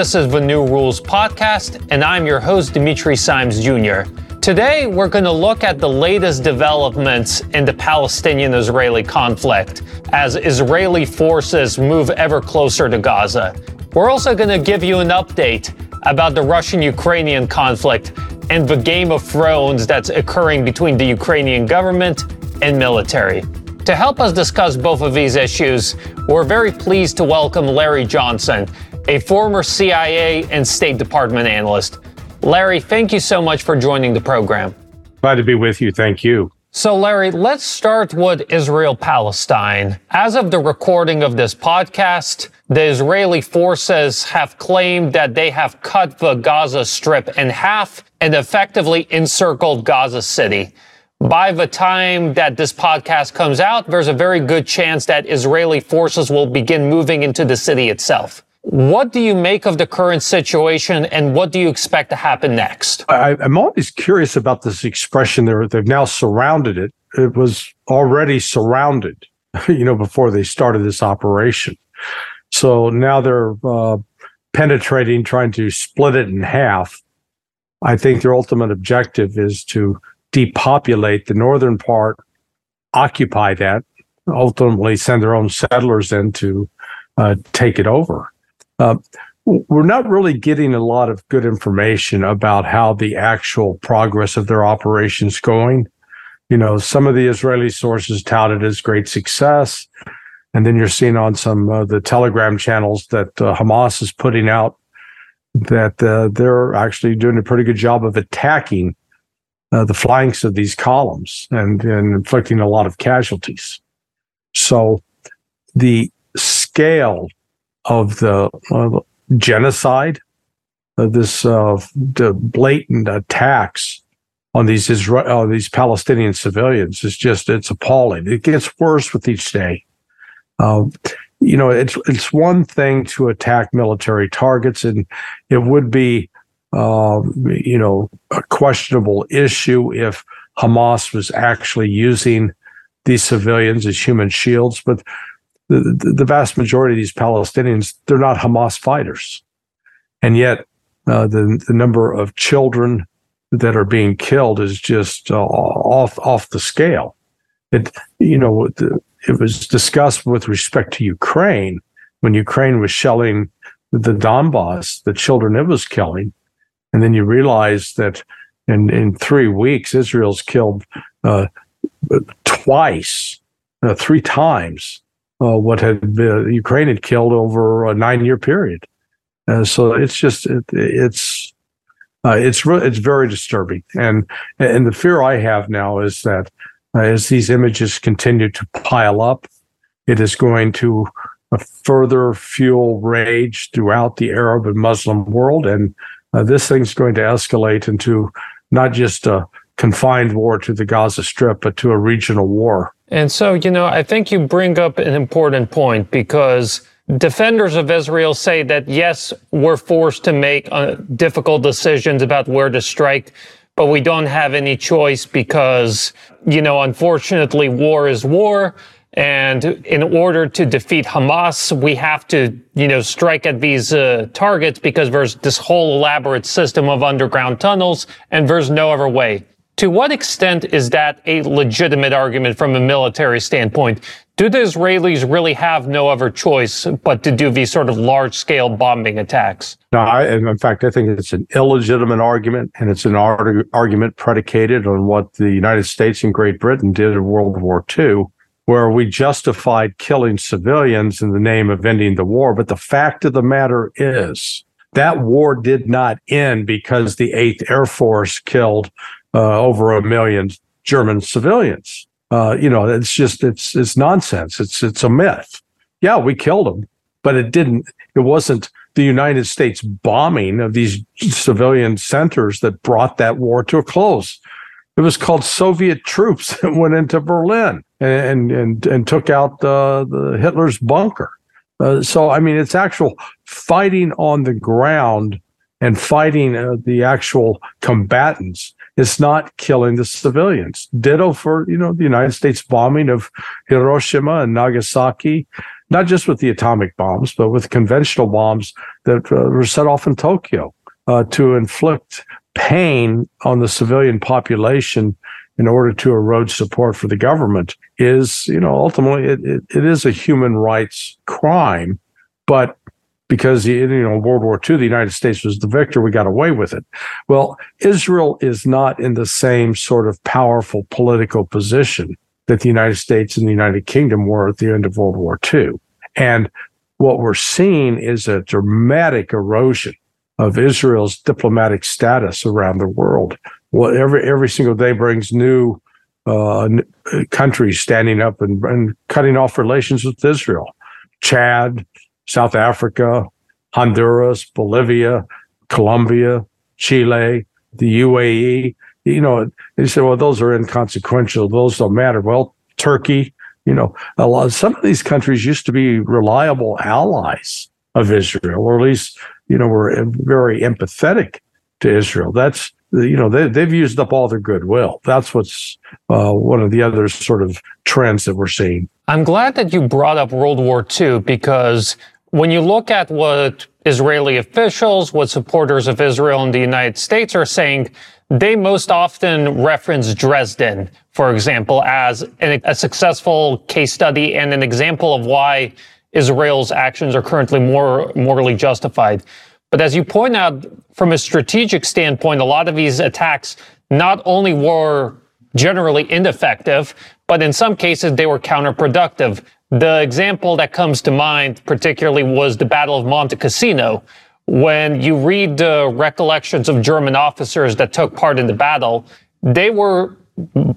This is the New Rules Podcast, and I'm your host, Dimitri Simes Jr. Today, we're going to look at the latest developments in the Palestinian Israeli conflict as Israeli forces move ever closer to Gaza. We're also going to give you an update about the Russian Ukrainian conflict and the Game of Thrones that's occurring between the Ukrainian government and military. To help us discuss both of these issues, we're very pleased to welcome Larry Johnson, a former CIA and State Department analyst. Larry, thank you so much for joining the program. Glad to be with you. Thank you. So, Larry, let's start with Israel Palestine. As of the recording of this podcast, the Israeli forces have claimed that they have cut the Gaza Strip in half and effectively encircled Gaza City. By the time that this podcast comes out, there's a very good chance that Israeli forces will begin moving into the city itself. What do you make of the current situation and what do you expect to happen next? I, am always curious about this expression. They're, they've now surrounded it. It was already surrounded, you know, before they started this operation. So now they're uh, penetrating, trying to split it in half. I think their ultimate objective is to depopulate the northern part, occupy that, ultimately send their own settlers in to uh, take it over. Uh, we're not really getting a lot of good information about how the actual progress of their operations going. You know, some of the Israeli sources touted as great success, and then you're seeing on some of the Telegram channels that uh, Hamas is putting out that uh, they're actually doing a pretty good job of attacking uh, the flanks of these columns and, and inflicting a lot of casualties. So the scale of the uh, genocide, of this uh, the blatant attacks on these Israel, uh, these Palestinian civilians is just it's appalling. It gets worse with each day. Um, you know, it's it's one thing to attack military targets, and it would be, uh, you know, a questionable issue if Hamas was actually using these civilians as human shields. But the, the, vast majority of these Palestinians, they're not Hamas fighters. And yet, uh, the, the number of children that are being killed is just uh, off off the scale. It you know it was discussed with respect to Ukraine when Ukraine was shelling the Donbass, the children it was killing, and then you realize that in in three weeks Israel's killed uh, twice, uh, three times uh, what had been, Ukraine had killed over a nine year period. Uh, so it's just it, it's uh, it's re- it's very disturbing, and and the fear I have now is that uh, as these images continue to pile up, it is going to uh, further fuel rage throughout the Arab and Muslim world, and uh, this thing's going to escalate into not just a confined war to the Gaza Strip, but to a regional war. And so, you know, I think you bring up an important point because defenders of Israel say that, yes, we're forced to make uh, difficult decisions about where to strike, but we don't have any choice because, you know, unfortunately, war is war. And in order to defeat Hamas, we have to, you know, strike at these uh, targets because there's this whole elaborate system of underground tunnels and there's no other way. To what extent is that a legitimate argument from a military standpoint? Do the Israelis really have no other choice but to do these sort of large scale bombing attacks? No, I, in fact, I think it's an illegitimate argument, and it's an ar- argument predicated on what the United States and Great Britain did in World War II, where we justified killing civilians in the name of ending the war. But the fact of the matter is, that war did not end because the 8th Air Force killed uh, over a million German civilians. Uh, you know, it's just it's it's nonsense. It's it's a myth. Yeah, we killed them, but it didn't. It wasn't the United States bombing of these civilian centers that brought that war to a close. It was called Soviet troops that went into Berlin and and and took out the Hitler's bunker. Uh, so I mean, it's actual fighting on the ground and fighting uh, the actual combatants it's not killing the civilians. Ditto for, you know, the United States bombing of Hiroshima and Nagasaki. not just with the atomic bombs, but with conventional bombs that uh, were set off in Tokyo uh, to inflict pain on the civilian population in order to erode support for the government is, you know, ultimately it, it, it is a human rights crime. But because, you know, World War II, the United States was the victor, we got away with it. Well, Israel is not in the same sort of powerful political position that the United States and the United Kingdom were at the end of World War II. And what we're seeing is a dramatic erosion of Israel's diplomatic status around the world. Well, every every single day brings new uh, countries standing up and, and cutting off relations with Israel. Chad, South Africa, Honduras, Bolivia, Colombia, Chile, the UAE. You know, they say, well, those are inconsequential. Those don't matter. Well, Turkey, you know, a lot. Some of these countries used to be reliable allies of Israel, or at least you know were very empathetic to Israel. That's you know they, they've used up all their goodwill. That's what's uh, one of the other sort of trends that we're seeing. I'm glad that you brought up World War II because when you look at what Israeli officials, what supporters of Israel in the United States are saying, they most often reference Dresden, for example, as an, a successful case study and an example of why Israel's actions are currently more morally justified. But as you point out, from a strategic standpoint, a lot of these attacks not only were generally ineffective, but in some cases they were counterproductive. The example that comes to mind particularly was the Battle of Monte Cassino. When you read the recollections of German officers that took part in the battle, they were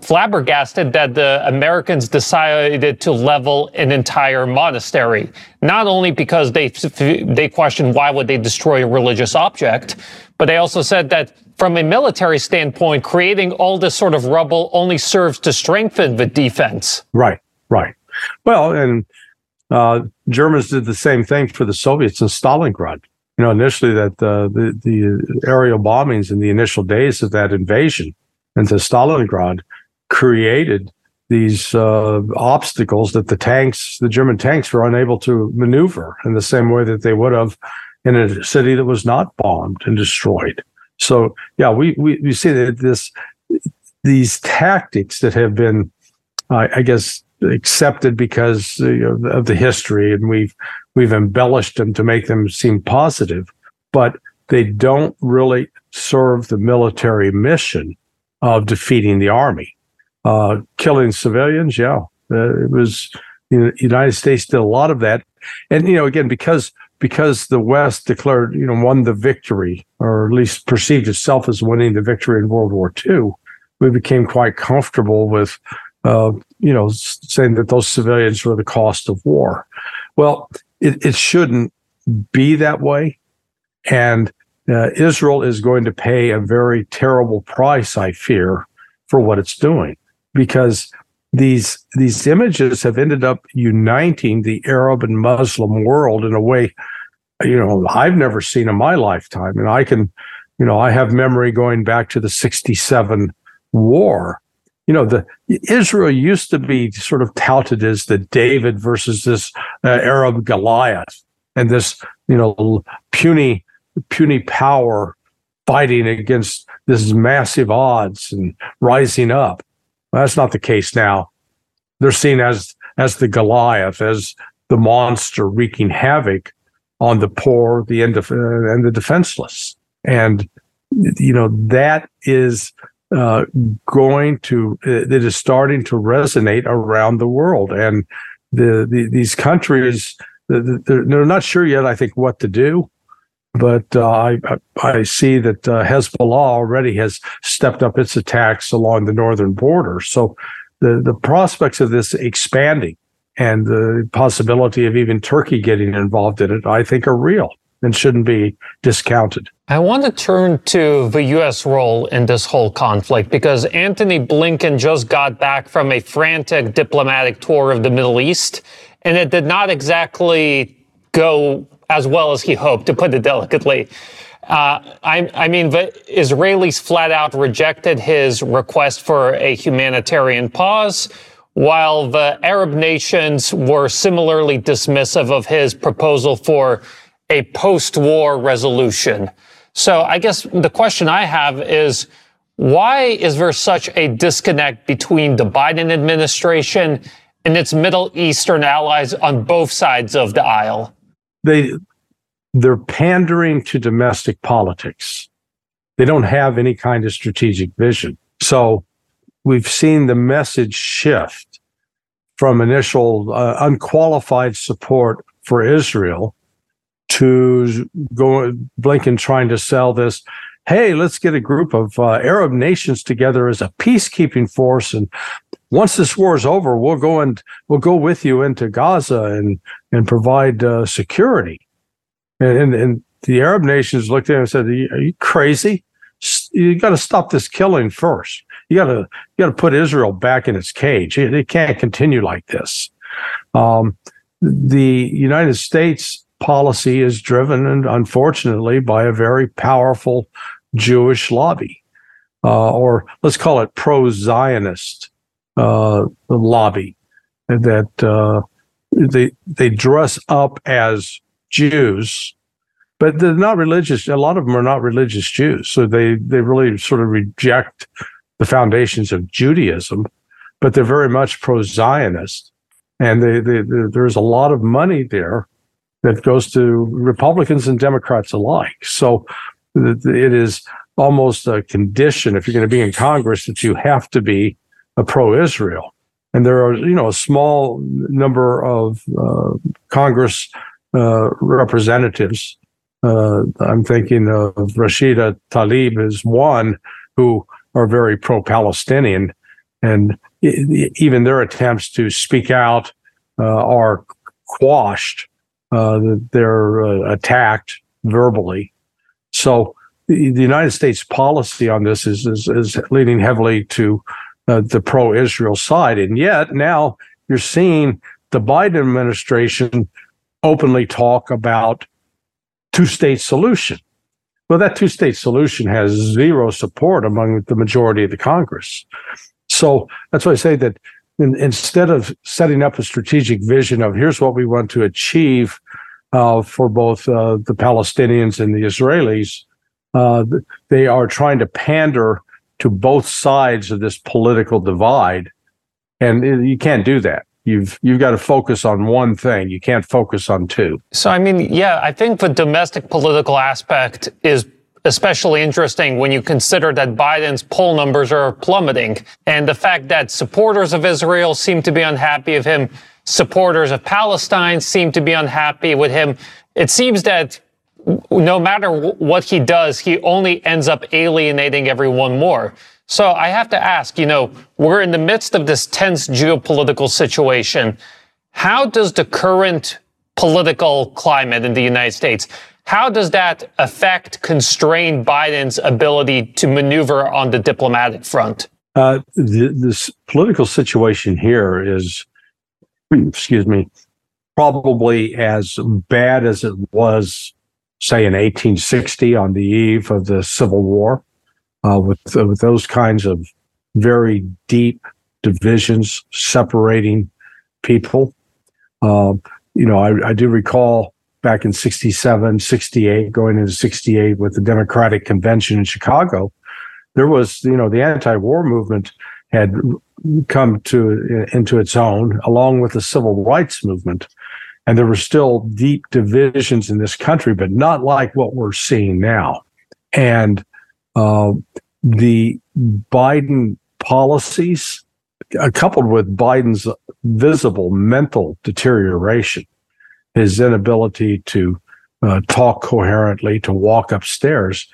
flabbergasted that the Americans decided to level an entire monastery. Not only because they they questioned why would they destroy a religious object, but they also said that from a military standpoint, creating all this sort of rubble only serves to strengthen the defense. Right, right. Well, and uh, Germans did the same thing for the Soviets in Stalingrad. You know, initially that uh, the the aerial bombings in the initial days of that invasion into Stalingrad created these uh, obstacles that the tanks, the German tanks, were unable to maneuver in the same way that they would have in a city that was not bombed and destroyed. So, yeah, we we, we see that this these tactics that have been, I guess, accepted because of the history, and we've we've embellished them to make them seem positive, but they don't really serve the military mission of defeating the army. Uh, killing civilians, yeah, uh, it was. You know, the United States did a lot of that, and you know, again, because because the West declared, you know, won the victory, or at least perceived itself as winning the victory in World War II, we became quite comfortable with, uh, you know, saying that those civilians were the cost of war. Well, it, it shouldn't be that way, and uh, Israel is going to pay a very terrible price, I fear, for what it's doing, because these these images have ended up uniting the Arab and Muslim world in a way, you know, I've never seen in my lifetime, and I can, you know, I have memory going back to the '67 war. You know, the Israel used to be sort of touted as the David versus this uh, Arab Goliath, and this, you know, puny puny power fighting against this massive odds and rising up. Well, that's not the case now. They're seen as as the Goliath, as the monster wreaking havoc on the poor, the indef- and the defenseless. And you know that is uh, going to it is starting to resonate around the world, and the, the these countries they're, they're not sure yet. I think what to do but uh, I I see that uh, Hezbollah already has stepped up its attacks along the northern border. So the the prospects of this expanding and the possibility of even Turkey getting involved in it, I think, are real and shouldn't be discounted. I want to turn to the U.S. role in this whole conflict because Antony Blinken just got back from a frantic diplomatic tour of the Middle East, and it did not exactly go as well as he hoped, to put it delicately. Uh, I, I, mean, the Israelis flat out rejected his request for a humanitarian pause. while the Arab nations were similarly dismissive of his proposal for a post war resolution. So I guess the question I have is why is there such a disconnect between the Biden administration and its Middle Eastern allies on both sides of the aisle? They they're pandering to domestic politics. They don't have any kind of strategic vision. So we've seen the message shift from initial uh, unqualified support for Israel to going Blinken trying to sell this. Hey, let's get a group of uh, Arab nations together as a peacekeeping force, and once this war is over, we'll go and we'll go with you into Gaza and and provide uh, security. And, and, and the Arab nations looked at him and said, "Are you, are you crazy? You got to stop this killing first. You got to you got to put Israel back in its cage. It, it can't continue like this." Um, the United States policy is driven, and unfortunately, by a very powerful Jewish lobby, uh, or let's call it pro-Zionist uh, lobby, that uh, they they dress up as Jews, but they're not religious. A lot of them are not religious Jews, so they they really sort of reject the foundations of Judaism, but they're very much pro-Zionist, and they, they, they, there's a lot of money there that goes to Republicans and Democrats alike. So it is almost a condition if you're going to be in Congress that you have to be a pro-Israel. And there are, you know, a small number of uh, Congress uh, representatives. Uh, I'm thinking of Rashida Tlaib is one who are very pro-Palestinian, and even their attempts to speak out uh, are quashed. Uh, they're uh, attacked verbally. So the, the, United States policy on this is is, is leaning heavily to the pro-Israel side, and yet now you're seeing the Biden administration openly talk about two state solution. Well, that two state solution has zero support among the majority of the Congress. So that's why I say that in, instead of setting up a strategic vision of here's what we want to achieve uh, for both uh, the Palestinians and the Israelis, uh, they are trying to pander to both sides of this political divide. And you can't do that you've you've got to focus on one thing. You can't focus on two. So I mean, yeah, I think the domestic political aspect is especially interesting when you consider that Biden's poll numbers are plummeting and the fact that supporters of Israel seem to be unhappy of him, supporters of Palestine seem to be unhappy with him. It seems that no matter what he does, he only ends up alienating everyone more. So I have to ask, you know, we're in the midst of this tense geopolitical situation. How does the current political climate in the United States, how does that affect, constrain Biden's ability to maneuver on the diplomatic front? Uh, the, this political situation here is, excuse me, probably as bad as it was, say, in 1860 on the eve of the Civil War uh, with, uh, with those kinds of very deep divisions separating people. Uh, you know, I, I, do recall back in 67, 68, going into 68 with the Democratic Convention in Chicago, there was, you know, the anti war movement had come to into its own along with the civil rights movement and there were still deep divisions in this country but not like what we're seeing now and uh, the Biden policies, uh, coupled with Biden's visible mental deterioration, his inability to uh, talk coherently, to walk upstairs,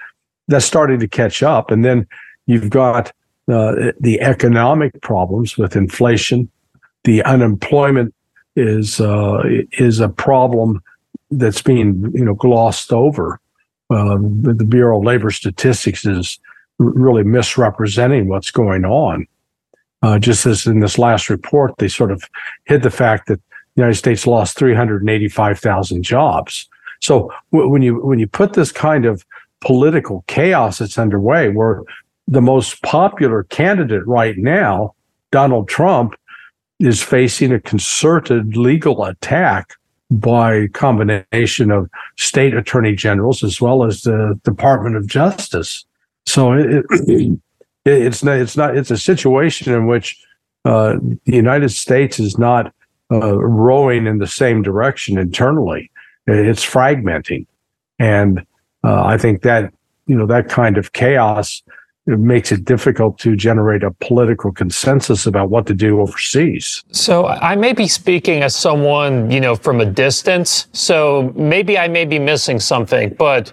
that's starting to catch up. And then you've got uh, the economic problems with inflation. The unemployment is uh, is a problem that's being you know glossed over. Um, the Bureau of Labor Statistics is really misrepresenting what's going on. Uh, just as in this last report, they sort of hid the fact that the United States lost 385,000 jobs. So w- when you when you put this kind of political chaos that's underway, where the most popular candidate right now, Donald Trump, is facing a concerted legal attack by combination of state attorney generals as well as the Department of Justice. So it, it, it's not it's not it's a situation in which uh, the United States is not uh, rowing in the same direction internally. It's fragmenting, and uh, I think that you know that kind of chaos it makes it difficult to generate a political consensus about what to do overseas. So I may be speaking as someone, you know, from a distance. So maybe I may be missing something, but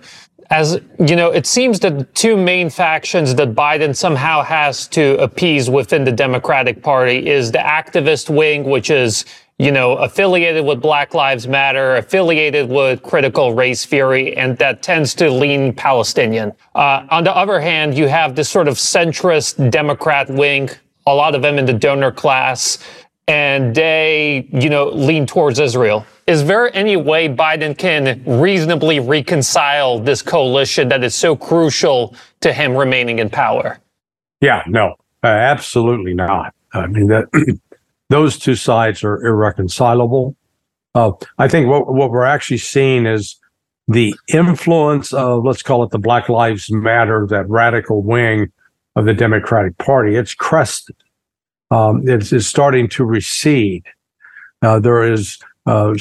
as you know, it seems that the two main factions that Biden somehow has to appease within the Democratic Party is the activist wing, which is you know, affiliated with Black Lives Matter, affiliated with critical race theory, and that tends to lean Palestinian. Uh, on the other hand, you have this sort of centrist Democrat wing, a lot of them in the donor class, and they, you know, lean towards Israel. Is there any way Biden can reasonably reconcile this coalition that is so crucial to him remaining in power? Yeah, no, uh, absolutely not. I mean, that those two sides are irreconcilable. Uh, I think what, what we're actually seeing is the influence of, let's call it the Black Lives Matter, that radical wing of the Democratic Party. It's crested. Um, it's, it's, starting to recede. Uh, there is uh,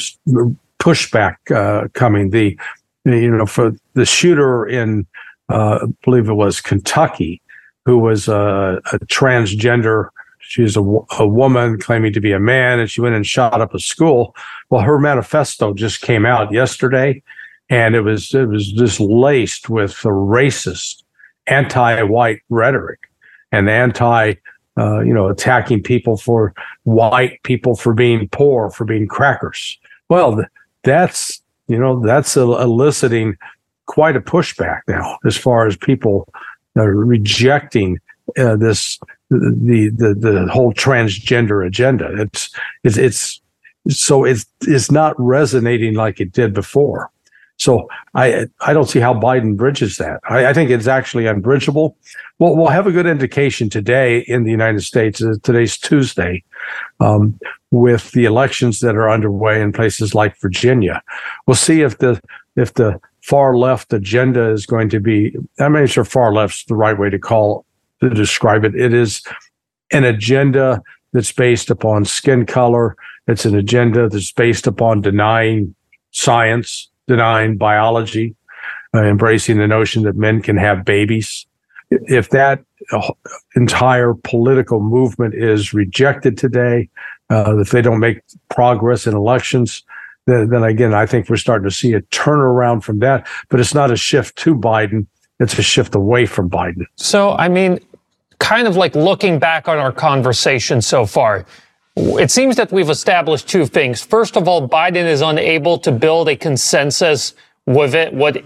pushback uh, coming. The you know for the shooter in uh, I believe it was Kentucky, who was a, a transgender She's a, a woman claiming to be a man, and she went and shot up a school. Well, her manifesto just came out yesterday, and it was it was just laced with the racist, anti-white rhetoric, and anti, uh, you know, attacking people for white people for being poor, for being crackers. Well, that's you know that's eliciting quite a pushback now as far as people rejecting uh, this the the the whole transgender agenda. It's it's it's so it's it's not resonating like it did before. So I I don't see how Biden bridges that. I, I think it's actually unbridgeable. Well, we'll have a good indication today in the United States. Uh, today's Tuesday, um, with the elections that are underway in places like Virginia. We'll see if the if the far left agenda is going to be. I'm not sure far left's the right way to call to describe it. It is an agenda that's based upon skin color. It's an agenda that's based upon denying science, denying biology, uh, embracing the notion that men can have babies. If that uh, entire political movement is rejected today, uh, if they don't make progress in elections, then, then again, I think we're starting to see a turnaround from that. But it's not a shift to Biden it's a shift away from Biden. So, I mean, kind of like looking back on our conversation so far, it seems that we've established two things. First of all, Biden is unable to build a consensus with it, with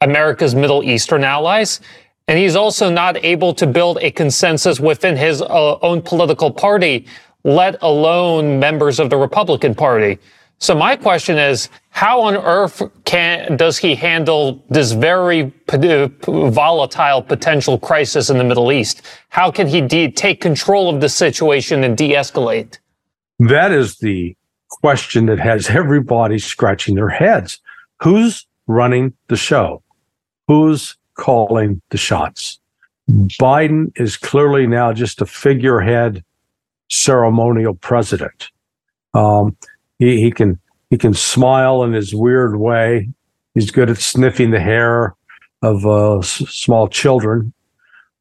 America's Middle Eastern allies. And he's also not able to build a consensus within his uh, own political party, let alone members of the Republican Party. So my question is, how on earth can does he handle this very volatile potential crisis in the Middle East? How can he take control of the situation and de-escalate? That is the question that has everybody scratching their heads. Who's running the show? Who's calling the shots? Biden is clearly now just a figurehead ceremonial president. Um, he, he can he can smile in his weird way. He's good at sniffing the hair of uh, s- small children,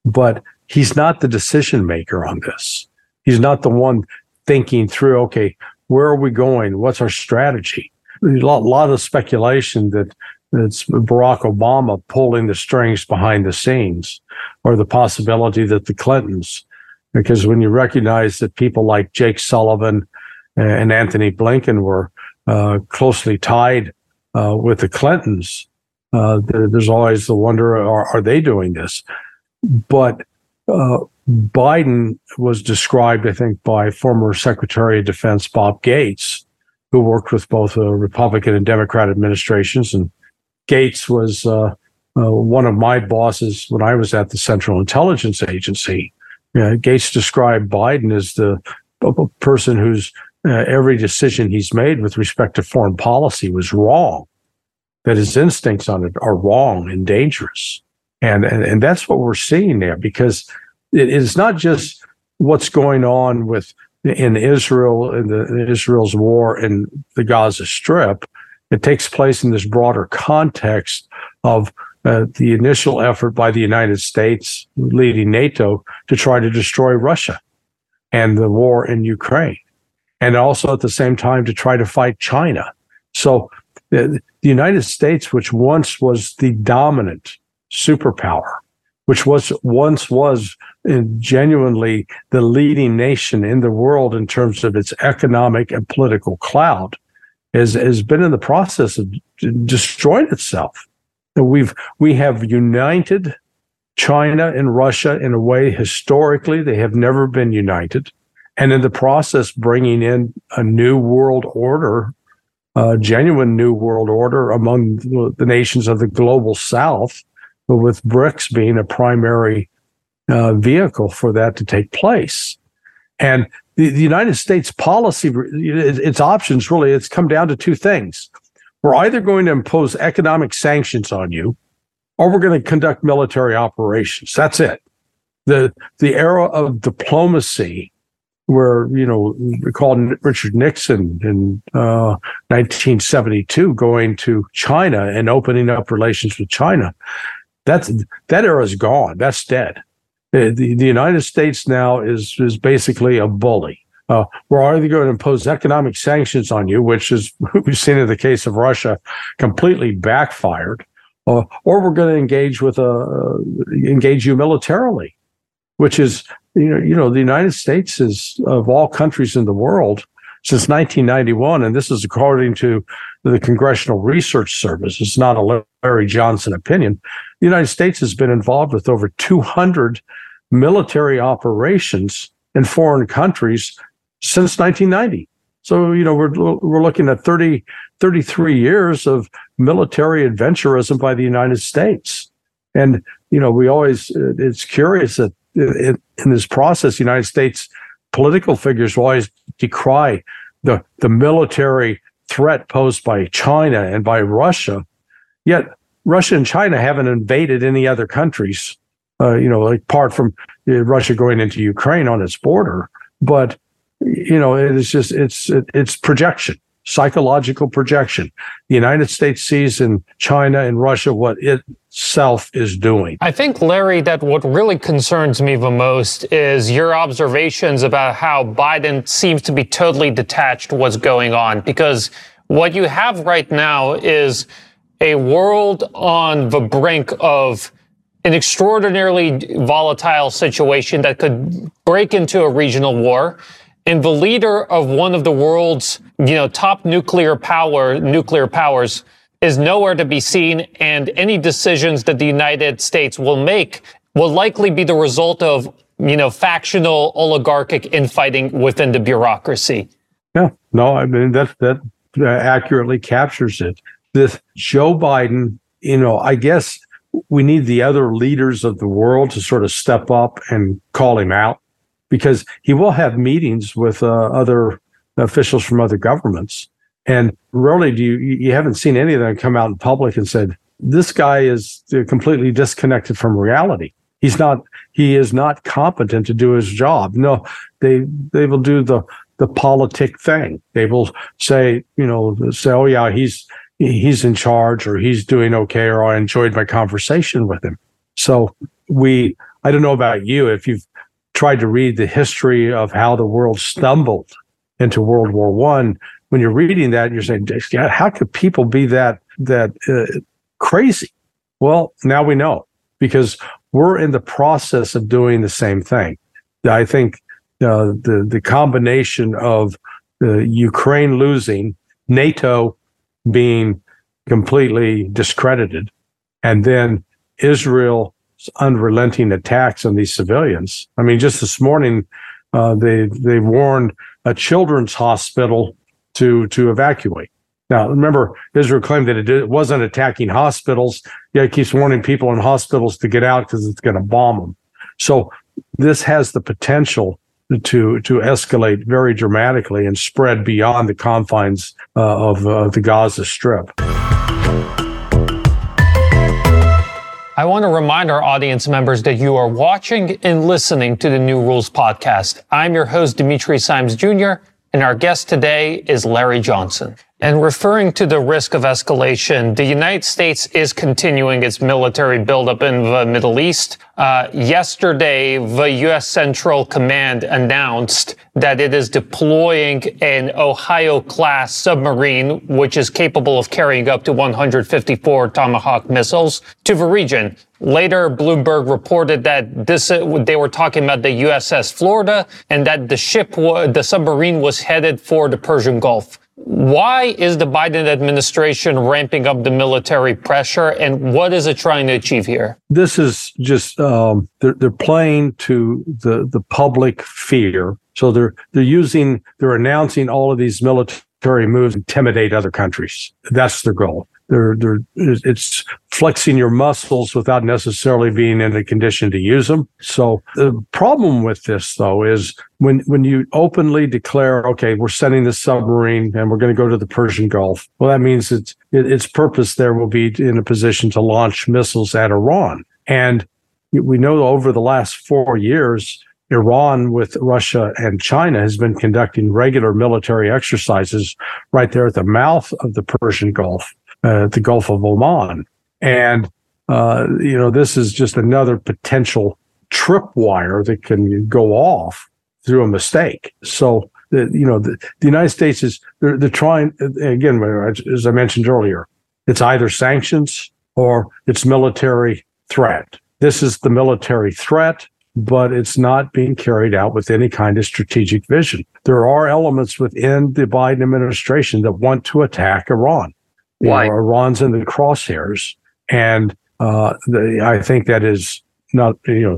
but he's not the decision maker on this. He's not the one thinking through. Okay, where are we going? What's our strategy? A lot, lot of speculation that it's Barack Obama pulling the strings behind the scenes, or the possibility that the Clintons, because when you recognize that people like Jake Sullivan and Antony Blinken were uh, closely tied uh, with the Clintons. Uh, there, there's always the wonder: are, are they doing this? But uh, Biden was described, I think, by former Secretary of Defense Bob Gates, who worked with both Republican and Democrat administrations, and Gates was uh, one of my bosses when I was at the Central Intelligence Agency. Gates described Biden as the person whose uh, every decision he's made with respect to foreign policy was wrong, that his instincts on it are wrong and dangerous. And, and, and that's what we're seeing there because it is not just what's going on with in Israel in the Israel's war in the Gaza Strip. It takes place in this broader context of uh, the initial effort by the United States, leading NATO, to try to destroy Russia and the war in Ukraine, and also at the same time to try to fight China. So the, the United States, which once was the dominant superpower, which was once was uh, genuinely the leading nation in the world in terms of its economic and political clout, has, has been in the process of destroying itself. We've we have united China and Russia in a way historically they have never been united, and in the process bringing in a new world order, a genuine new world order among the nations of the global South, with BRICS being a primary uh, vehicle for that to take place. And the, the United States policy, its options really, it's come down to two things. We're either going to impose economic sanctions on you, or we're going to conduct military operations. That's it. The the era of diplomacy, where you know we called Richard Nixon in uh, 1972 going to China and opening up relations with China, that's that era is gone. That's dead. The, the, the United States now is is basically a bully uh, we're either going to impose economic sanctions on you, which is we've seen in the case of Russia, completely backfired, uh, or we're going to engage with a uh, engage you militarily, which is you know you know the United States is of all countries in the world since 1991, and this is according to the Congressional Research Service. It's not a Larry Johnson opinion. The United States has been involved with over 200 military operations in foreign countries since 1990. So, you know, we're, we're looking at 30, 33 years of military adventurism by the United States. And, you know, we always, uh, it's curious that in, in this process, the United States political figures will always decry the, the military threat posed by China and by Russia. Yet Russia and China haven't invaded any other countries, uh, you know, apart from uh, Russia going into Ukraine on its border. But you know, it is just it's it's projection, psychological projection. The United States sees in China and Russia what itself is doing. I think, Larry, that what really concerns me the most is your observations about how Biden seems to be totally detached what's going on because what you have right now is a world on the brink of an extraordinarily volatile situation that could break into a regional war and the leader of one of the world's, you know, top nuclear power, nuclear powers is nowhere to be seen. And any decisions that the United States will make will likely be the result of, you know, factional oligarchic infighting within the bureaucracy. Yeah, no, I mean, that, that accurately captures it. This Joe Biden, you know, I guess we need the other leaders of the world to sort of step up and call him out because he will have meetings with uh, other officials from other governments. And rarely do you, you haven't seen any of them come out in public and said, this guy is completely disconnected from reality. He's not, he is not competent to do his job. No, they, they will do the, the politic thing. They will say, you know, say, oh yeah, he's, he's in charge or he's doing okay or I enjoyed my conversation with him. So we, I don't know about you if you've tried to read the history of how the world stumbled into World War One, when you're reading that, you're saying, how could people be that that uh, crazy? Well, now we know because we're in the process of doing the same thing. I think uh, the the combination of uh, Ukraine losing, NATO being completely discredited, and then Israel's unrelenting attacks on these civilians. I mean, just this morning, uh, they they warned a children's hospital to to evacuate. Now, remember, Israel claimed that it, it wasn't attacking hospitals. Yeah, it keeps warning people in hospitals to get out because it's going to bomb them. So this has the potential to to escalate very dramatically and spread beyond the confines uh, of uh, the Gaza Strip. I want to remind our audience members that you are watching and listening to the New Rules podcast. I'm your host, Dimitri Simes Jr., and our guest today is Larry Johnson. And referring to the risk of escalation, the United States is continuing its military buildup in the Middle East. Uh, yesterday, the U.S. Central Command announced that it is deploying an Ohio class submarine, which is capable of carrying up to 154 Tomahawk missiles, to the region. Later, Bloomberg reported that this they were talking about the USS Florida and that the ship, the submarine, was headed for the Persian Gulf. Why is the Biden administration ramping up the military pressure, and what is it trying to achieve here? This is just um, they're, they're playing to the the public fear. So they're they're using they're announcing all of these military moves to intimidate other countries. That's their goal. They're, they're, it's flexing your muscles without necessarily being in a condition to use them. So the problem with this, though, is when when you openly declare, okay, we're sending the submarine and we're going to go to the Persian Gulf. Well, that means it's it, its purpose there will be in a position to launch missiles at Iran. And we know over the last four years, Iran with Russia and China has been conducting regular military exercises right there at the mouth of the Persian Gulf uh, the Gulf of Oman. And, uh, you know, this is just another potential tripwire that can go off through a mistake. So, the, you know, the, the United States is, they're, they're trying, again, as I mentioned earlier, it's either sanctions or it's military threat. This is the military threat, but it's not being carried out with any kind of strategic vision. There are elements within the Biden administration that want to attack Iran. Why? Know, Iran's in the crosshairs, and uh, the, I think that is not you know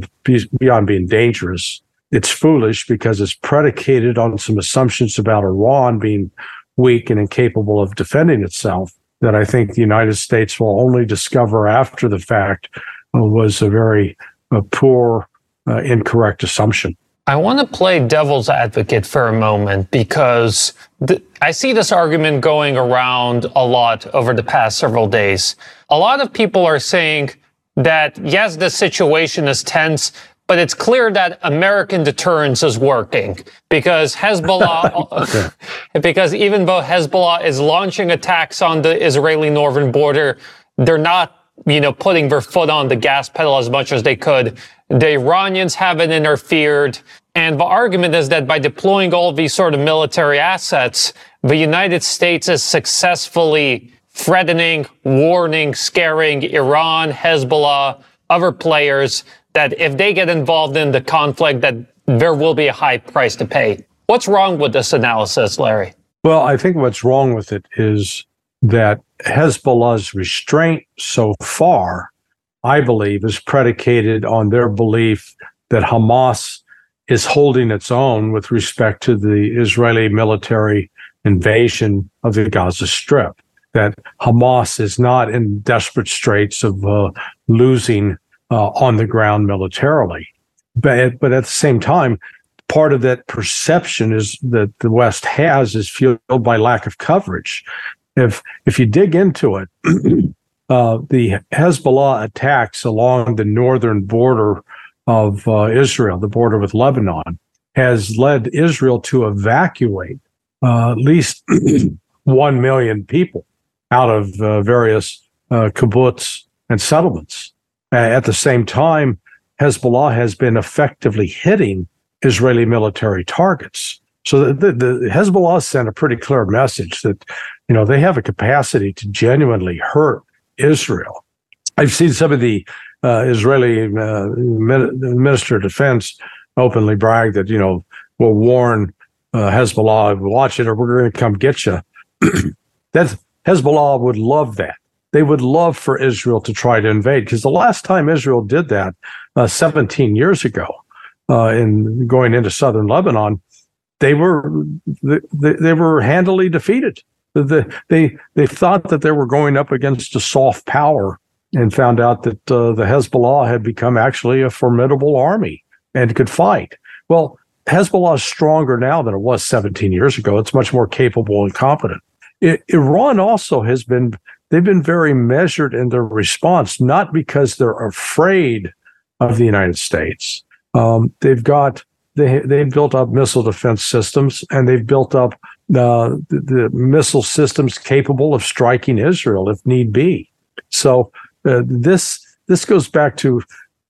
beyond being dangerous. It's foolish because it's predicated on some assumptions about Iran being weak and incapable of defending itself. That I think the United States will only discover after the fact was a very uh, poor, uh, incorrect assumption. I want to play devil's advocate for a moment because th- I see this argument going around a lot over the past several days. A lot of people are saying that, yes, the situation is tense, but it's clear that American deterrence is working because Hezbollah, because even though Hezbollah is launching attacks on the Israeli northern border, they're not you know, putting their foot on the gas pedal as much as they could. The Iranians haven't interfered. And the argument is that by deploying all these sort of military assets, the United States is successfully threatening, warning, scaring Iran, Hezbollah, other players that if they get involved in the conflict, that there will be a high price to pay. What's wrong with this analysis, Larry? Well, I think what's wrong with it is that Hezbollah's restraint so far, I believe, is predicated on their belief that Hamas is holding its own with respect to the Israeli military invasion of the Gaza Strip. That Hamas is not in desperate straits of uh, losing uh, on the ground militarily. But, but at the same time, part of that perception is that the West has is fueled by lack of coverage if if you dig into it, uh, the Hezbollah attacks along the northern border of uh, Israel, the border with Lebanon, has led Israel to evacuate uh, at least one million people out of uh, various uh, kibbutz and settlements. at the same time, Hezbollah has been effectively hitting Israeli military targets. So the, the, the Hezbollah sent a pretty clear message that you know, they have a capacity to genuinely hurt Israel. I've seen some of the uh, Israeli uh, Minister of Defense openly brag that, you know, we'll warn uh, Hezbollah, watch it or we're going to come get you. That's Hezbollah would love that. They would love for Israel to try to invade because the last time Israel did that, uh, 17 years ago, uh, in going into southern Lebanon, they were they, they were handily defeated the, they they thought that they were going up against a soft power and found out that uh, the Hezbollah had become actually a formidable army and could fight. Well, Hezbollah is stronger now than it was 17 years ago. It's much more capable and competent. It, Iran also has been, they've been very measured in their response, not because they're afraid of the United States. Um, they've got, they, they've built up missile defense systems and they've built up the, the missile systems capable of striking Israel if need be. So uh, this this goes back to,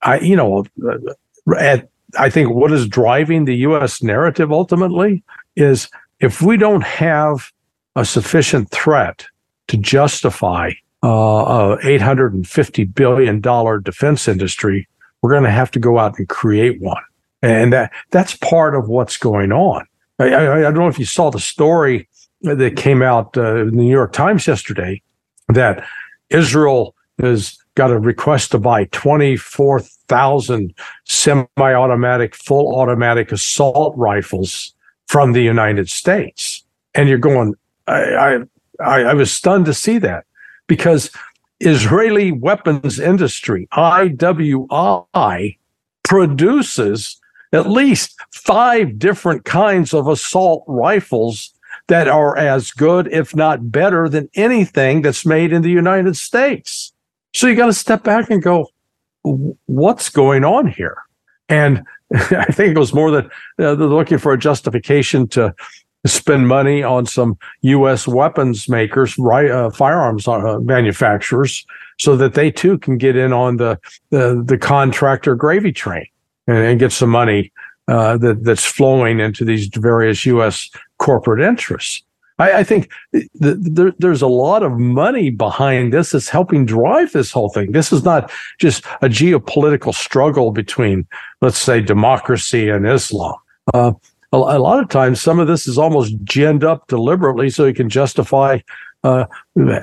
I you know, uh, at I think what is driving the U.S. narrative ultimately is if we don't have a sufficient threat to justify uh, a 850 billion dollar defense industry, we're going to have to go out and create one, and that that's part of what's going on. I, I, I don't know if you saw the story that came out uh, in the New York Times yesterday that Israel has got a request to buy 24,000 semi-automatic, full automatic assault rifles from the United States. And you're going, I, I, I was stunned to see that because Israeli weapons industry, IWI, produces at least five different kinds of assault rifles that are as good, if not better, than anything that's made in the United States. So you got to step back and go, what's going on here? And I think it was more that uh, they're looking for a justification to spend money on some U.S. weapons makers, right, uh, firearms uh, manufacturers, so that they too can get in on the the, the contractor gravy train and, and get some money uh, that that's flowing into these various U.S. corporate interests. I, I think th- th- there's a lot of money behind this that's helping drive this whole thing. This is not just a geopolitical struggle between, let's say, democracy and Islam. Uh, a, a, lot of times, some of this is almost ginned up deliberately so you can justify uh,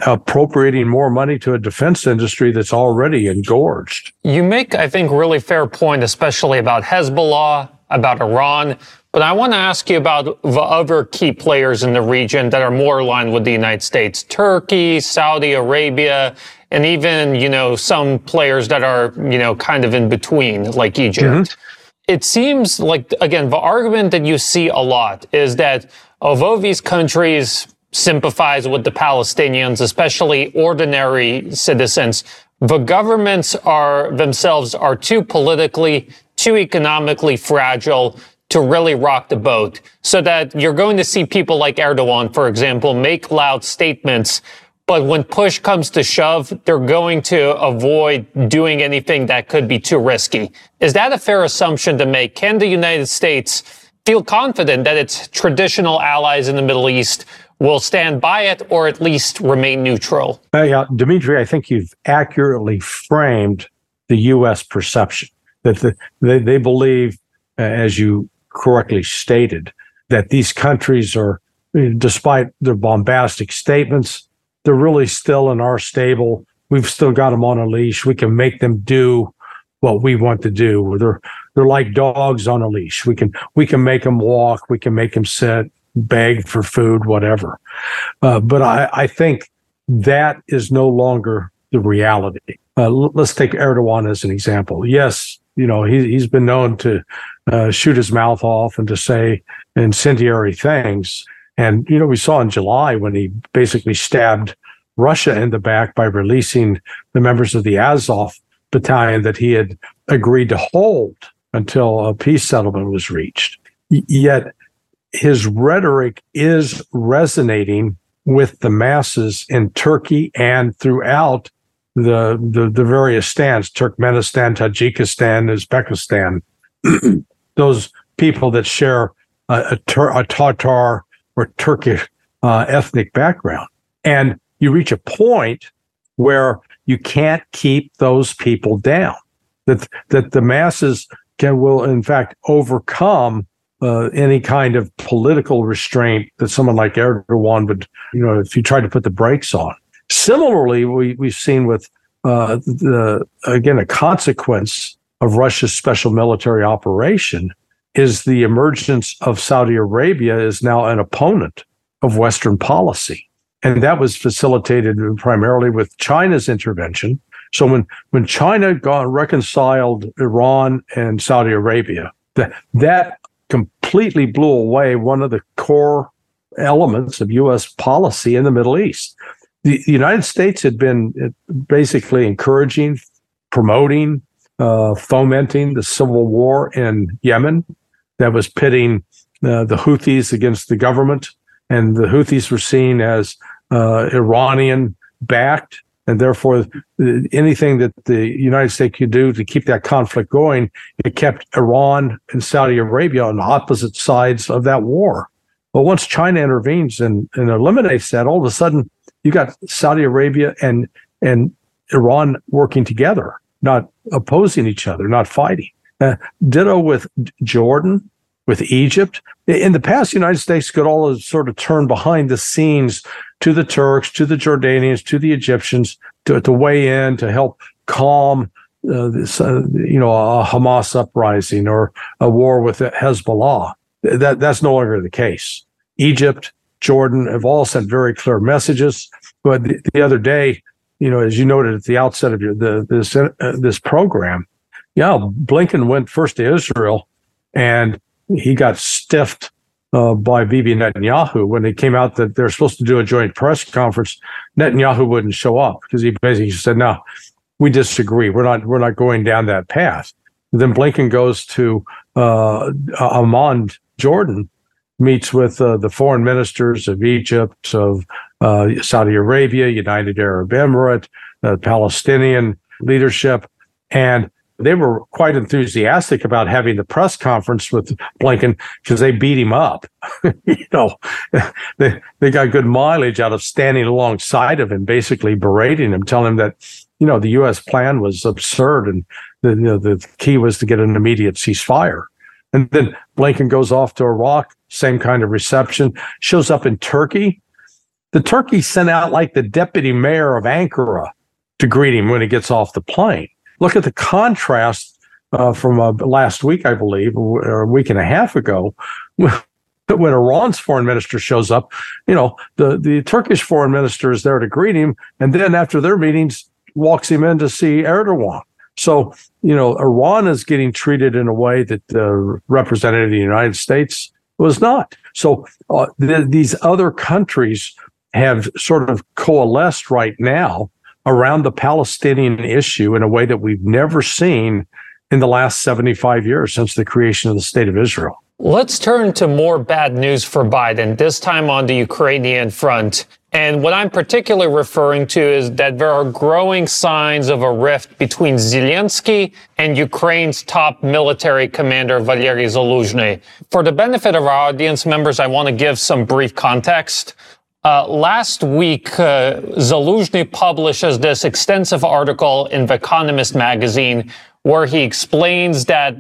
appropriating more money to a defense industry that's already engorged. You make, I think, really fair point, especially about Hezbollah, about Iran. But I want to ask you about the other key players in the region that are more aligned with the United States. Turkey, Saudi Arabia, and even, you know, some players that are, you know, kind of in between, like Egypt. Mm-hmm. It seems like, again, the argument that you see a lot is that although these countries sympathize with the Palestinians, especially ordinary citizens, the governments are themselves are too politically, too economically fragile to really rock the boat so that you're going to see people like Erdogan, for example, make loud statements. But when push comes to shove, they're going to avoid doing anything that could be too risky. Is that a fair assumption to make? Can the United States feel confident that its traditional allies in the Middle East will stand by it or at least remain neutral? Uh, yeah, Dimitri, I think you've accurately framed the U.S. perception that the, they, they believe, uh, as you correctly stated that these countries are, despite their bombastic statements, they're really still in our stable. We've still got them on a leash. We can make them do what we want to do. They're they're like dogs on a leash. We can we can make them walk. We can make them sit, beg for food, whatever. Uh, but I, I think that is no longer the reality. Uh, let's take Erdogan as an example. Yes, you know he, he's been known to uh, shoot his mouth off and to say incendiary things. And, you know, we saw in July when he basically stabbed Russia in the back by releasing the members of the Azov battalion that he had agreed to hold until a peace settlement was reached. Yet his rhetoric is resonating with the masses in Turkey and throughout the, the, the various stands, Turkmenistan, Tajikistan, Uzbekistan. those people that share a, a, a Tatar or Turkish uh, ethnic background. And you reach a point where you can't keep those people down. That that the masses can will in fact overcome uh, any kind of political restraint that someone like Erdogan would, you know, if you tried to put the brakes on. Similarly, we we've seen with uh, the again a consequence of Russia's special military operation is the emergence of Saudi Arabia is now an opponent of Western policy. And that was facilitated primarily with China's intervention. So when, when China got reconciled Iran and Saudi Arabia, that, that completely blew away one of the core elements of U.S. policy in the Middle East. The, the United States had been uh, basically encouraging, promoting, uh, fomenting the civil war in Yemen that was pitting uh, the Houthis against the government. And the Houthis were seen as uh, Iranian backed. And therefore, anything that the United States could do to keep that conflict going, it kept Iran and Saudi Arabia on opposite sides of that war. But once China intervenes and, and eliminates that, all of a sudden you got Saudi Arabia and and Iran working together, not opposing each other, not fighting. Uh, ditto with Jordan, with Egypt. In the past, the United States could all sort of turn behind the scenes to the Turks, to the Jordanians, to the Egyptians to, to weigh in to help calm uh, this, uh, you know, a Hamas uprising or a war with Hezbollah. That that's no longer the case. Egypt, Jordan have all sent very clear messages. But the, the other day, you know, as you noted at the outset of your the this uh, this program, yeah, Blinken went first to Israel, and he got stiffed uh, by Bibi Netanyahu when it came out that they're supposed to do a joint press conference. Netanyahu wouldn't show up because he basically said, "No, we disagree. We're not. We're not going down that path." Then Blinken goes to uh, Amman, Jordan, meets with uh, the foreign ministers of Egypt, of uh, Saudi Arabia, United Arab Emirates, the Palestinian leadership, and they were quite enthusiastic about having the press conference with Blinken because they beat him up. you know, they they got good mileage out of standing alongside of him, basically berating him, telling him that you know the U.S. plan was absurd and the you know, the key was to get an immediate ceasefire. And then Blinken goes off to Iraq, same kind of reception, shows up in Turkey. The Turkey sent out like the deputy mayor of Ankara to greet him when he gets off the plane. Look at the contrast uh, from uh, last week, I believe, or a week and a half ago. when Iran's foreign minister shows up, you know, the, the Turkish foreign minister is there to greet him. And then after their meetings, walks him in to see Erdogan. So, you know, Iran is getting treated in a way that the representative of the United States was not. So uh, th- these other countries have sort of coalesced right now around the Palestinian issue in a way that we've never seen in the last 75 years since the creation of the state of Israel. Let's turn to more bad news for Biden, this time on the Ukrainian front. And what I'm particularly referring to is that there are growing signs of a rift between Zelensky and Ukraine's top military commander, Valery Zaluzhny. For the benefit of our audience members, I want to give some brief context. Uh, last week, uh, Zaluzhny publishes this extensive article in The Economist magazine where he explains that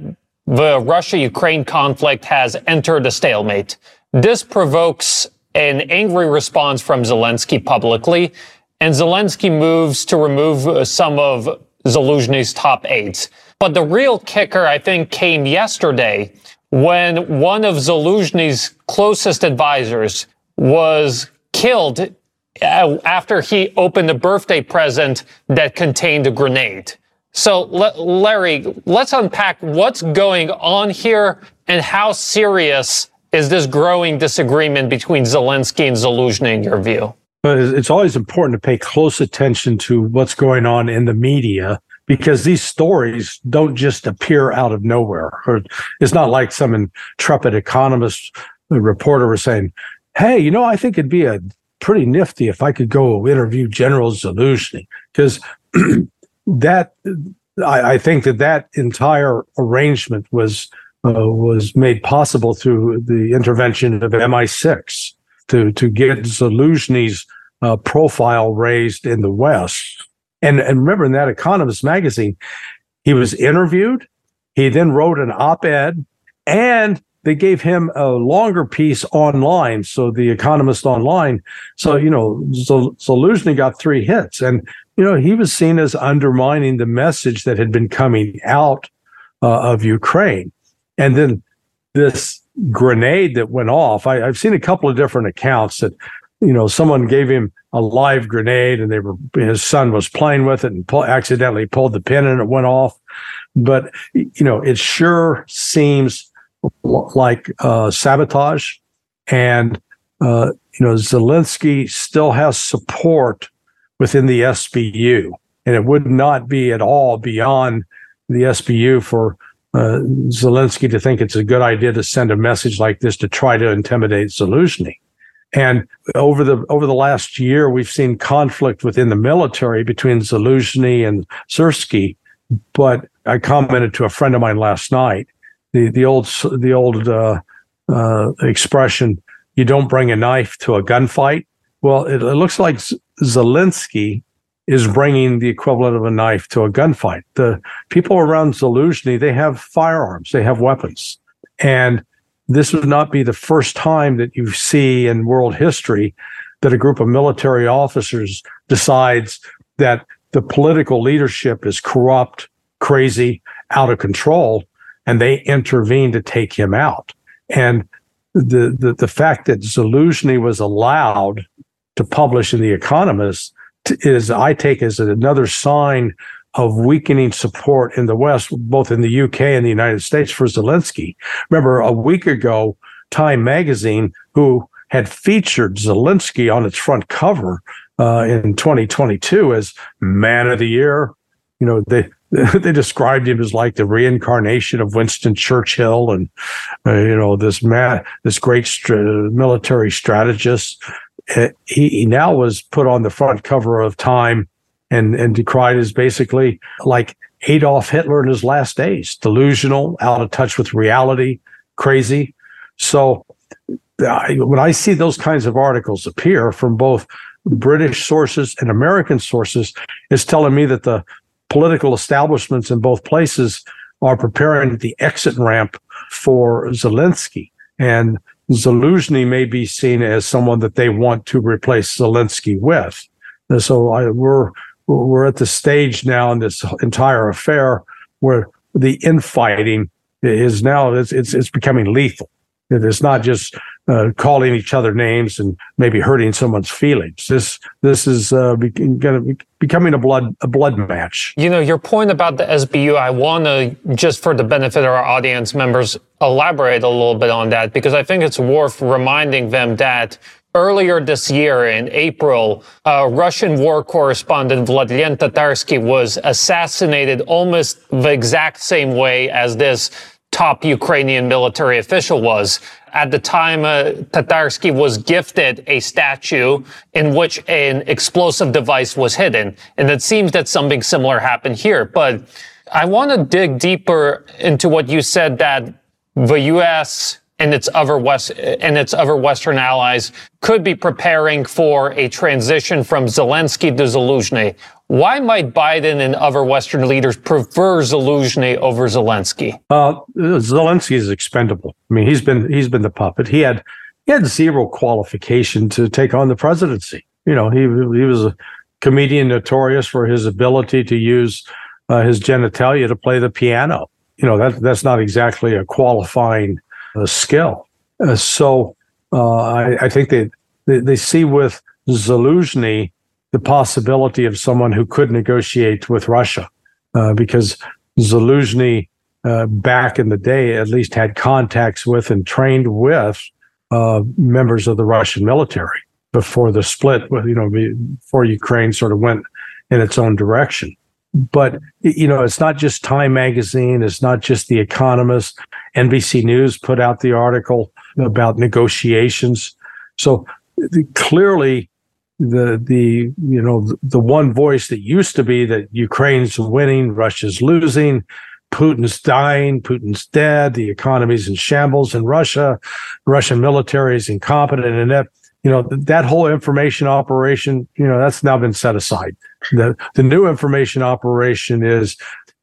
the Russia Ukraine conflict has entered a stalemate. This provokes an angry response from Zelensky publicly, and Zelensky moves to remove uh, some of Zaluzhny's top aides. But the real kicker, I think, came yesterday when one of Zaluzhny's closest advisors was killed uh, after he opened a birthday present that contained a grenade. So, Larry, let's unpack what's going on here and how serious is this growing disagreement between Zelensky and Zaluzhny in your view? It's always important to pay close attention to what's going on in the media because these stories don't just appear out of nowhere. It's not like some intrepid economist reporter was saying, "Hey, you know, I think it'd be a pretty nifty if I could go interview General Zaluzhny," because that I, I, think that that entire arrangement was uh, was made possible through the intervention of MI6 to to get Zaluzhny's uh, profile raised in the West. And and remember in that Economist magazine, he was interviewed. He then wrote an op-ed, and they gave him a longer piece online. So the Economist online. So you know, Zaluzhny got three hits, and you know he was seen as undermining the message that had been coming out uh, of Ukraine. And then this grenade that went off, I, have seen a couple of different accounts that, you know, someone gave him a live grenade and they were, his son was playing with it and pull, accidentally pulled the pin and it went off. But, you know, it sure seems like uh, sabotage, and uh, you know Zelensky still has support within the SBU, and it would not be at all beyond the SBU for uh, Zelensky to think it's a good idea to send a message like this to try to intimidate Zaluzhny. And over the over the last year, we've seen conflict within the military between Zaluzhny and Syrskyi. But I commented to a friend of mine last night the the old the old uh, uh, expression "you don't bring a knife to a gunfight." Well, it, it looks like Zelensky is bringing the equivalent of a knife to a gunfight. The people around Zaluzhny they have firearms, they have weapons, and this would not be the first time that you see in world history that a group of military officers decides that the political leadership is corrupt, crazy, out of control, and they intervened to take him out. And the the, the fact that Zaluzhny was allowed to publish in The Economist is, I take as another sign of weakening support in the West, both in the UK and the United States for Zelensky. Remember, a week ago, Time magazine, who had featured Zelensky on its front cover uh, in 2022 as man of the year, you know, they they described him as like the reincarnation of Winston Churchill, and uh, you know this man, this great military strategist. Uh, he, he now was put on the front cover of Time and and decried as basically like Adolf Hitler in his last days, delusional, out of touch with reality, crazy. So I, when I see those kinds of articles appear from both British sources and American sources, it's telling me that the political establishments in both places are preparing the exit ramp for Zaluzhny. And Zelensky may be seen as someone that they want to replace Zelensky with. And so I, we're we're at the stage now in this entire affair where the infighting is now it's it's, it's becoming lethal. It is not just uh, calling each other names and maybe hurting someone's feelings. This this is uh, be, be becoming a blood a blood match. You know your point about the SBU. I want to just for the benefit of our audience members elaborate a little bit on that because I think it's worth reminding them that Earlier this year, in April, uh, Russian war correspondent Vladimir Tatarsky was assassinated almost the exact same way as this top Ukrainian military official was. At the time, uh, Tatarsky was gifted a statue in which an explosive device was hidden. And it seems that something similar happened here. But I want to dig deeper into what you said that the U.S and its other West and its other Western allies could be preparing for a transition from Zelensky to Zaluzhny. Why might Biden and other Western leaders prefer Zaluzhny over Zelensky? Uh, Zelensky is expendable. I mean, he's been he's been the puppet. He had he had zero qualification to take on the presidency. You know, he he was a comedian notorious for his ability to use uh, his genitalia to play the piano. You know, that that's not exactly a qualifying uh, skill. Uh, so uh, I, I, think they, they, they see with Zaluzhny the possibility of someone who could negotiate with Russia, uh, because Zaluzhny uh, back in the day at least had contacts with and trained with uh, members of the Russian military before the split. You know, before Ukraine sort of went in its own direction but you know it's not just time magazine it's not just the economist nbc news put out the article about negotiations so clearly the the you know the one voice that used to be that ukraine's winning russia's losing putin's dying putin's dead the economy's in shambles in russia russian military is incompetent and that you know that whole information operation you know that's now been set aside. The the new information operation is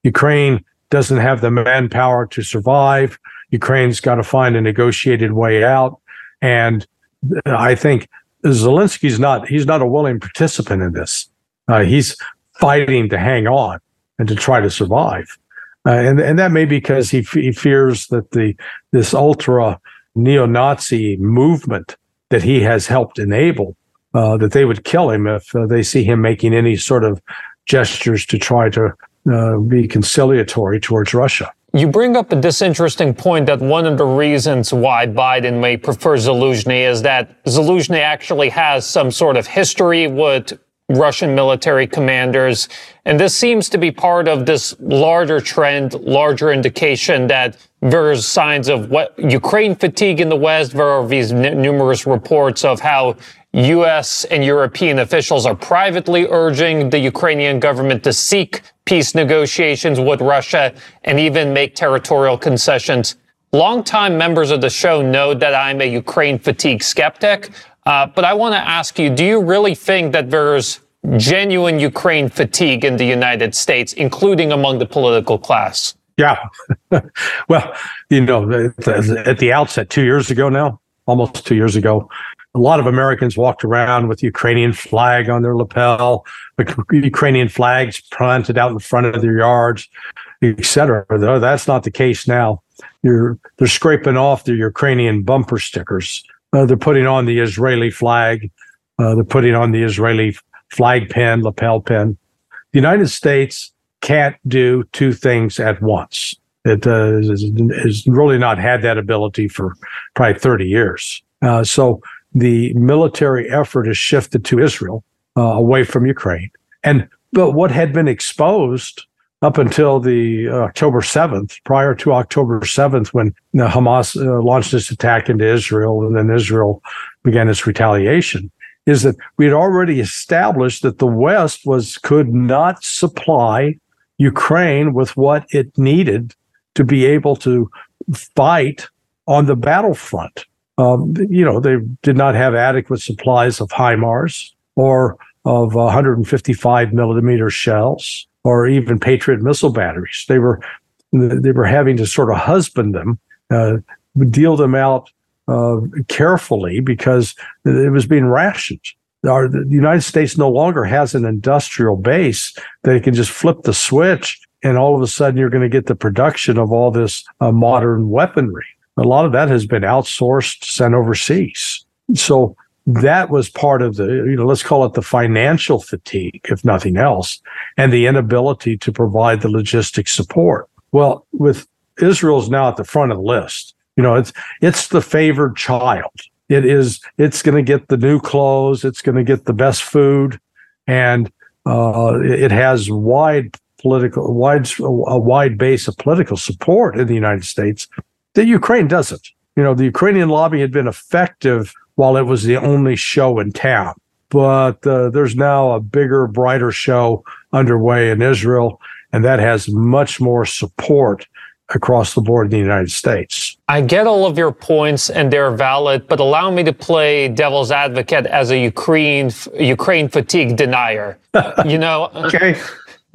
ukraine doesn't have the manpower to survive. Ukraine's got to find a negotiated way out. And uh, i think zelensky's not he's not a willing participant in this uh, he's fighting to hang on and to try to survive uh, and and that may be because he, he fears that the this ultra neo-nazi movement that he has helped enable, uh, that they would kill him if uh, they see him making any sort of gestures to try to uh, be conciliatory towards Russia. You bring up this interesting point that one of the reasons why Biden may prefer Zaluzhny is that Zaluzhny actually has some sort of history with Russian military commanders. And this seems to be part of this larger trend, larger indication that there's signs of what Ukraine fatigue in the West. There are these n- numerous reports of how U.S. and European officials are privately urging the Ukrainian government to seek peace negotiations with Russia and even make territorial concessions. Longtime members of the show know that I'm a Ukraine fatigue skeptic. Uh, but I want to ask you, do you really think that there's genuine Ukraine fatigue in the United States, including among the political class? Yeah. well, you know, at the outset, two years ago now, almost two years ago, a lot of Americans walked around with the Ukrainian flag on their lapel, Ukrainian flags planted out in front of their yards, etc. That's not the case now. You're, they're scraping off the Ukrainian bumper stickers. Uh, they're putting on the Israeli flag. Uh, they're putting on the Israeli flag pin, lapel pin. The United States can't do two things at once. It uh, has really not had that ability for probably 30 years. Uh, so the military effort has shifted to Israel uh, away from Ukraine. And but what had been exposed up until the uh, October 7th, prior to October 7th, when Hamas uh, launched its attack into Israel and then Israel began its retaliation, is that we had already established that the West was could not supply Ukraine with what it needed to be able to fight on the battlefront. Um, you know, they did not have adequate supplies of HIMARS or of 155 millimeter shells or even Patriot missile batteries. They were they were having to sort of husband them, uh, deal them out uh, carefully because it was being rationed. Our, the United States no longer has an industrial base that it can just flip the switch and all of a sudden you're going to get the production of all this uh, modern weaponry. A lot of that has been outsourced, sent overseas. So that was part of the, you know, let's call it the financial fatigue, if nothing else, and the inability to provide the logistic support. Well, with Israel's now at the front of the list. You know, it's it's the favored child. It is it's going to get the new clothes. It's going to get the best food, and uh, it has wide political wide a wide base of political support in the United States. The Ukraine doesn't. You know, the Ukrainian lobby had been effective while it was the only show in town, but uh, there's now a bigger, brighter show underway in Israel, and that has much more support across the board in the United States. I get all of your points and they're valid, but allow me to play devil's advocate as a Ukraine Ukraine fatigue denier. You know, okay.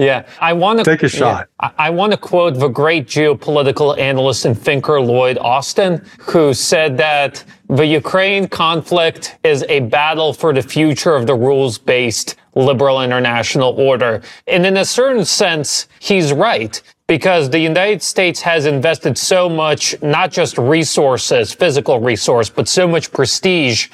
Yeah, I want to take a shot. Yeah, I, I want to quote the great geopolitical analyst and thinker Lloyd Austin, who said that the Ukraine conflict is a battle for the future of the rules-based liberal international order. And in a certain sense, he's right because the United States has invested so much, not just resources, physical resource, but so much prestige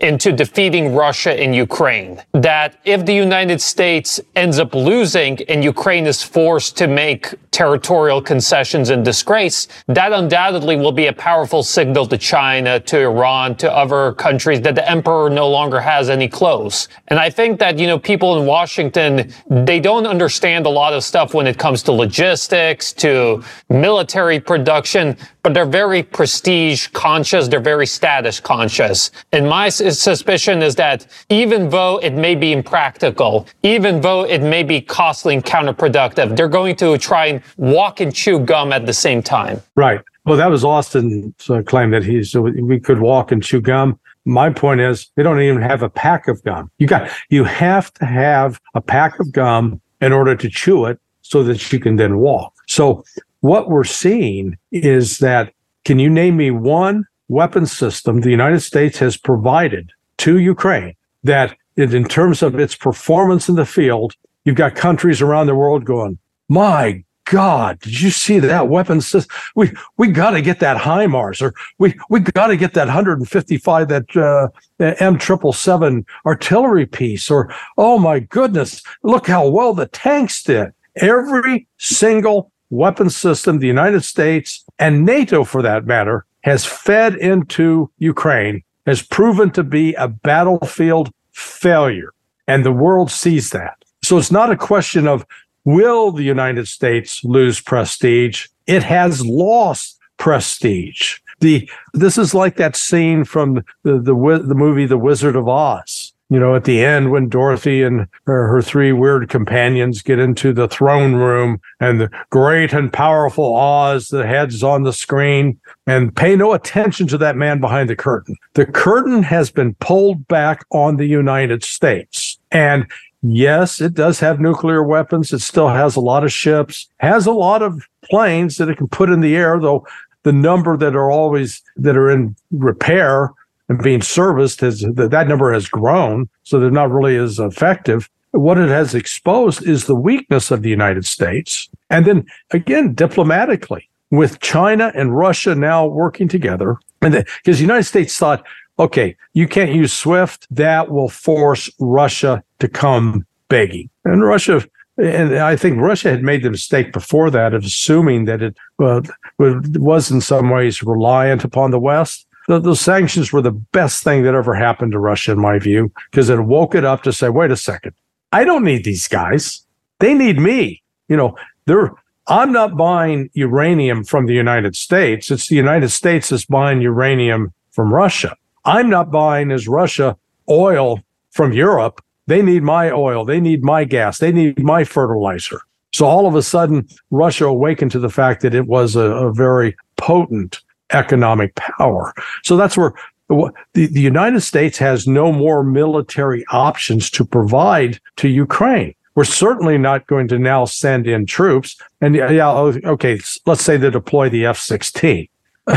into defeating Russia in Ukraine. That if the United States ends up losing and Ukraine is forced to make territorial concessions and disgrace, that undoubtedly will be a powerful signal to China, to Iran, to other countries that the emperor no longer has any clothes. And I think that, you know, people in Washington, they don't understand a lot of stuff when it comes to logistics, to military production, but they're very prestige conscious. They're very status conscious. And my suspicion is that even though it may be impractical, even though it may be costly and counterproductive, they're going to try and walk and chew gum at the same time. Right. Well, that was Austin's uh, claim that he's we could walk and chew gum. My point is they don't even have a pack of gum. You got you have to have a pack of gum in order to chew it so that you can then walk. So what we're seeing is that can you name me one weapon system the United States has provided to Ukraine that in terms of its performance in the field, you've got countries around the world going, my God, did you see that weapon system? We we got to get that HIMARS, or we we got to get that 155 that uh, M triple seven artillery piece, or oh my goodness, look how well the tanks did. Every single weapons system the United States and NATO, for that matter, has fed into Ukraine has proven to be a battlefield failure. And the world sees that. So it's not a question of will the United States lose prestige? It has lost prestige. The this is like that scene from the the, the movie The Wizard of Oz you know, at the end when Dorothy and her, her, three weird companions get into the throne room and the great and powerful Oz, the head's on the screen, and pay no attention to that man behind the curtain. The curtain has been pulled back on the United States. And yes, it does have nuclear weapons. It still has a lot of ships, has a lot of planes that it can put in the air, though the number that are always that are in repair and being serviced has that number has grown, so they're not really as effective. What it has exposed is the weakness of the United States. And then again, diplomatically, with China and Russia now working together, and because the United States thought, okay, you can't use SWIFT, that will force Russia to come begging. And Russia and I think Russia had made the mistake before that of assuming that it uh, was in some ways reliant upon the West the, those sanctions were the best thing that ever happened to Russia, in my view, because it woke it up to say, wait a second, I don't need these guys. They need me. You know, they're I'm not buying uranium from the United States. It's the United States that's buying uranium from Russia. I'm not buying as Russia oil from Europe. They need my oil. They need my gas. They need my fertilizer. So all of a sudden, Russia awakened to the fact that it was a, a very potent economic power. So that's where the, the United States has no more military options to provide to Ukraine. We're certainly not going to now send in troops. And yeah, oh, okay, let's say they deploy the F 16.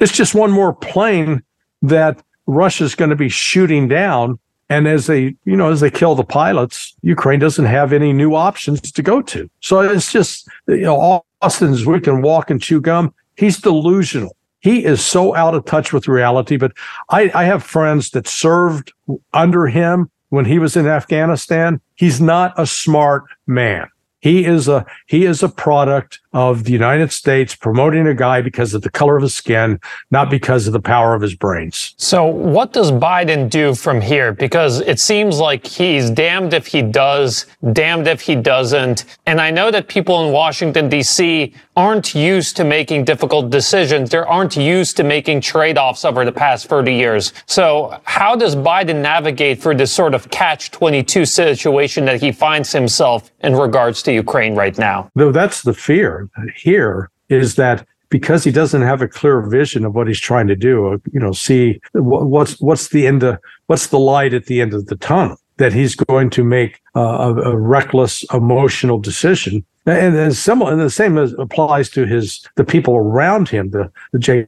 it's just one more plane that Russia's going to be shooting down. And as they, you know, as they kill the pilots, Ukraine doesn't have any new options to go to. So it's just, you know, Austin's we can walk and chew gum. He's delusional. He is so out of touch with reality. But I, I have friends that served under him when he was in Afghanistan. He's not a smart man. He is a he is a product of the United States promoting a guy because of the color of his skin, not because of the power of his brains. So, what does Biden do from here? Because it seems like he's damned if he does, damned if he doesn't. And I know that people in Washington D.C. aren't used to making difficult decisions. They aren't used to making trade-offs over the past 30 years. So, how does Biden navigate through this sort of catch-22 situation that he finds himself in regards to to Ukraine right now. Though that's the fear here is that because he doesn't have a clear vision of what he's trying to do, uh, you know, see what's what's the end of what's the light at the end of the tunnel. That he's going to make uh, a, a, reckless, emotional decision, and, and similar, and the same applies to his the people around him. The the Jake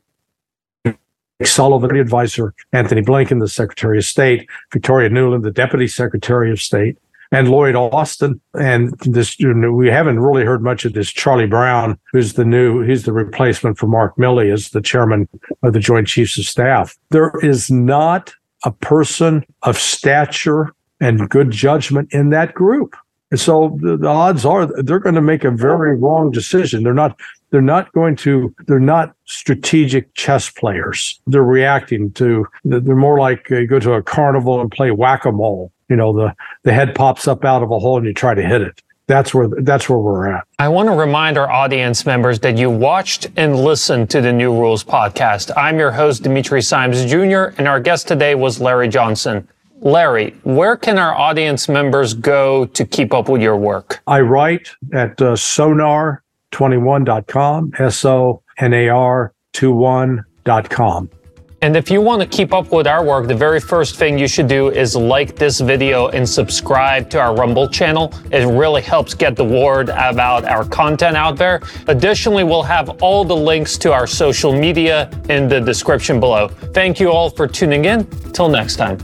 Sullivan, the advisor, Antony Blinken, the Secretary of State, Victoria Nuland, the Deputy Secretary of State, and Lloyd Austin. And this, you know, we haven't really heard much of this Charlie Brown, who's the new, he's the replacement for Mark Milley as the chairman of the Joint Chiefs of Staff. There is not a person of stature and good judgment in that group. And so the, the odds are they're going to make a very wrong decision. They're not, they're not going to, they're not strategic chess players. They're reacting to, they're more like uh, go to a carnival and play whack-a-mole you know the the head pops up out of a hole and you try to hit it that's where that's where we're at. I want to remind our audience members that you watched and listened to the New Rules podcast. I'm your host Dimitri Simes Jr. and our guest today was Larry Johnson. Larry, where can our audience members go to keep up with your work? I write at uh, sonar21.com, S O N A R 21.com. And if you want to keep up with our work, the very first thing you should do is like this video and subscribe to our Rumble channel. It really helps get the word about our content out there. Additionally, we'll have all the links to our social media in the description below. Thank you all for tuning in. Till next time.